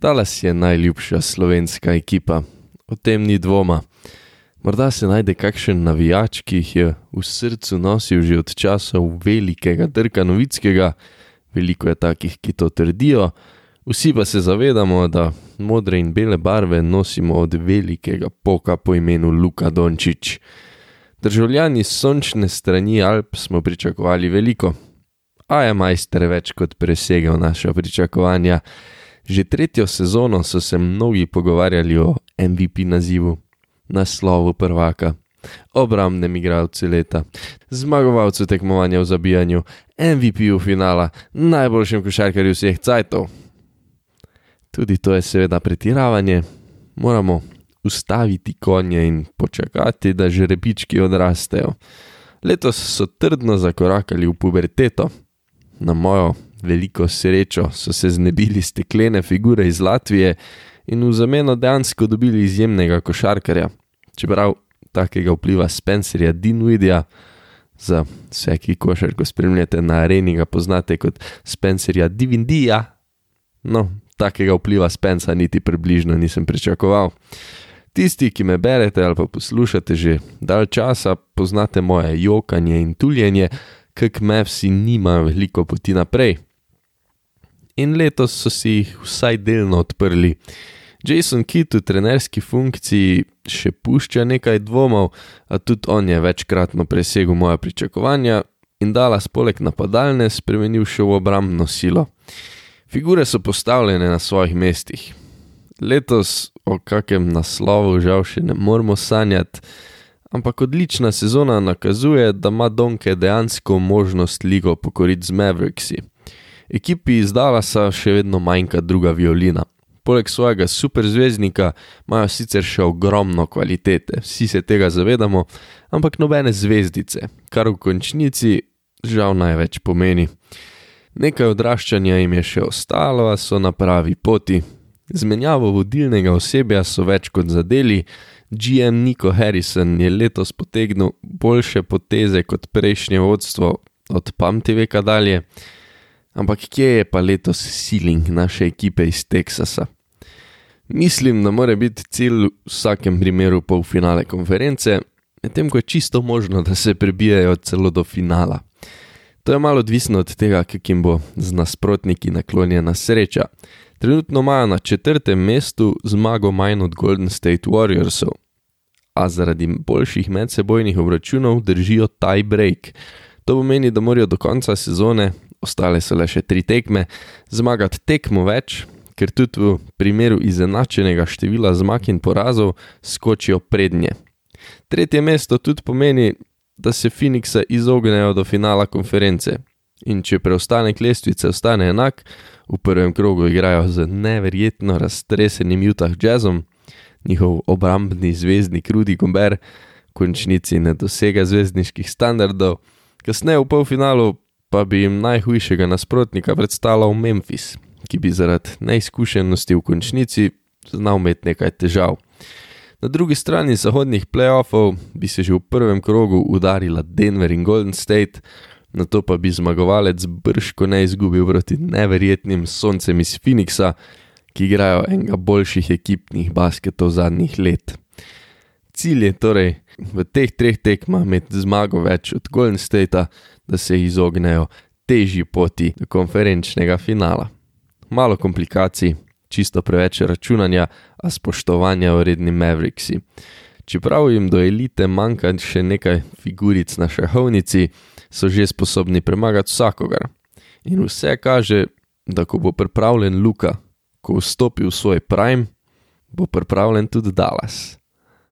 Dallas je najljubša slovenska ekipa, o tem ni dvoma. Morda se najde kakšen navijač, ki jih je v srcu nosil že od časov velikega Drka Novickega, veliko je takih, ki to trdijo, vsi pa se zavedamo, da modre in bele barve nosimo od velikega poka po imenu Luka Dončić. Državljani sončne strani Alp smo pričakovali veliko, a je majster več kot presegel naša pričakovanja. Že tretjo sezono so se mnogi pogovarjali o MVP nazivu, naslovu prvaka, obramnem igralcu leta, zmagovalcu tekmovanja v zabijanju, MVP-u finala, najboljšem košarkarju vseh cajtov. Tudi to je seveda pretiravanje, moramo ustaviti konje in počakati, da žrebički odrastejo. Letos so trdno zakorakali v puberteto, na mojo veliko srečo so se znebili steklene figure iz Latvije in v zameno dejansko dobili izjemnega košarkarja. Čeprav takega vpliva Spencerja Dinwidija, za vse, ki košarko spremljate na areni, ga poznate kot Spencerja Divindija. No, takega vpliva Spenca niti približno nisem pričakoval. Tisti, ki me berete ali pa poslušate že dalj časa, poznate moje jokanje in tuljenje, kak mevsi nimajo veliko poti naprej. In letos so si jih vsaj delno odprli. Jason Kidd v trenerski funkciji še pušča nekaj dvomov, a tudi on je večkratno presegel moja pričakovanja in Dallas poleg napadalne spremenil še v obrambno silo. Figure so postavljene na svojih mestih. Letos o kakem naslovu žal še ne moremo sanjati, ampak odlična sezona nakazuje, da ima Donke dejansko možnost ligo pokoriti z Mavericksi. Ekipi iz Dallasa še vedno manjka druga violina. Poleg svojega superzvezdnika imajo sicer še ogromno kvalitete, vsi se tega zavedamo, ampak nobene zvezdice, kar v končnici žal največ pomeni. Nekaj odraščanja jim je še ostalo, a so na pravi poti. Zmenjavo vodilnega osebja so več kot zadeli, GM Nico Harrison je letos potegnil boljše poteze kot prejšnje vodstvo od pamti veka dalje. Ampak kje je pa letos ceiling naše ekipe iz Teksasa? Mislim, da mora biti cilj v vsakem primeru polfinale konference, medtem ko je čisto možno, da se prebijajo celo do finala. To je malo odvisno od tega, kakim bo z nasprotniki naklonjena sreča. Trenutno imajo na četrtem mestu zmago manj od Golden State Warriorsov, a zaradi boljših medsebojnih obračunov držijo tie break. To pomeni, da morajo do konca sezone, ostale so le še tri tekme, zmagati tekmo več, ker tudi v primeru izenačenega števila zmag in porazov skočijo prednje. Tretje mesto tudi pomeni, da se Phoenixa izognejo do finala konference. In če preostanek lestvice ostane enak, v prvem krogu igrajo z neverjetno raztresenim Utah Jazzom, njihov obrambni zvezdnik Rudy Gobert, končnici ne dosega zvezdniških standardov, kasneje v polfinalu pa bi jim najhujšega nasprotnika predstavljal Memphis, ki bi zaradi neizkušenosti v končnici znal imeti nekaj težav. Na drugi strani zahodnih playoffov bi se že v prvem krogu udarila Denver in Golden State, na to pa bi zmagovalec brško ne izgubil proti neverjetnim soncem iz Phoenixa, ki igrajo enega boljših ekipnih basketov zadnjih let. Cilj je torej v teh treh tekmah imeti zmago več od Golden Statea, da se izognejo težji poti do konferenčnega finala. Malo komplikacij, čisto preveč računanja, a spoštovanja vredni Mavericksi. Čeprav jim do elite manjka še nekaj figuric na šahovnici, so že sposobni premagati vsakogar. In vse kaže, da ko bo pripravljen Luka, ko vstopi v svoj prime, bo pripravljen tudi Dallas.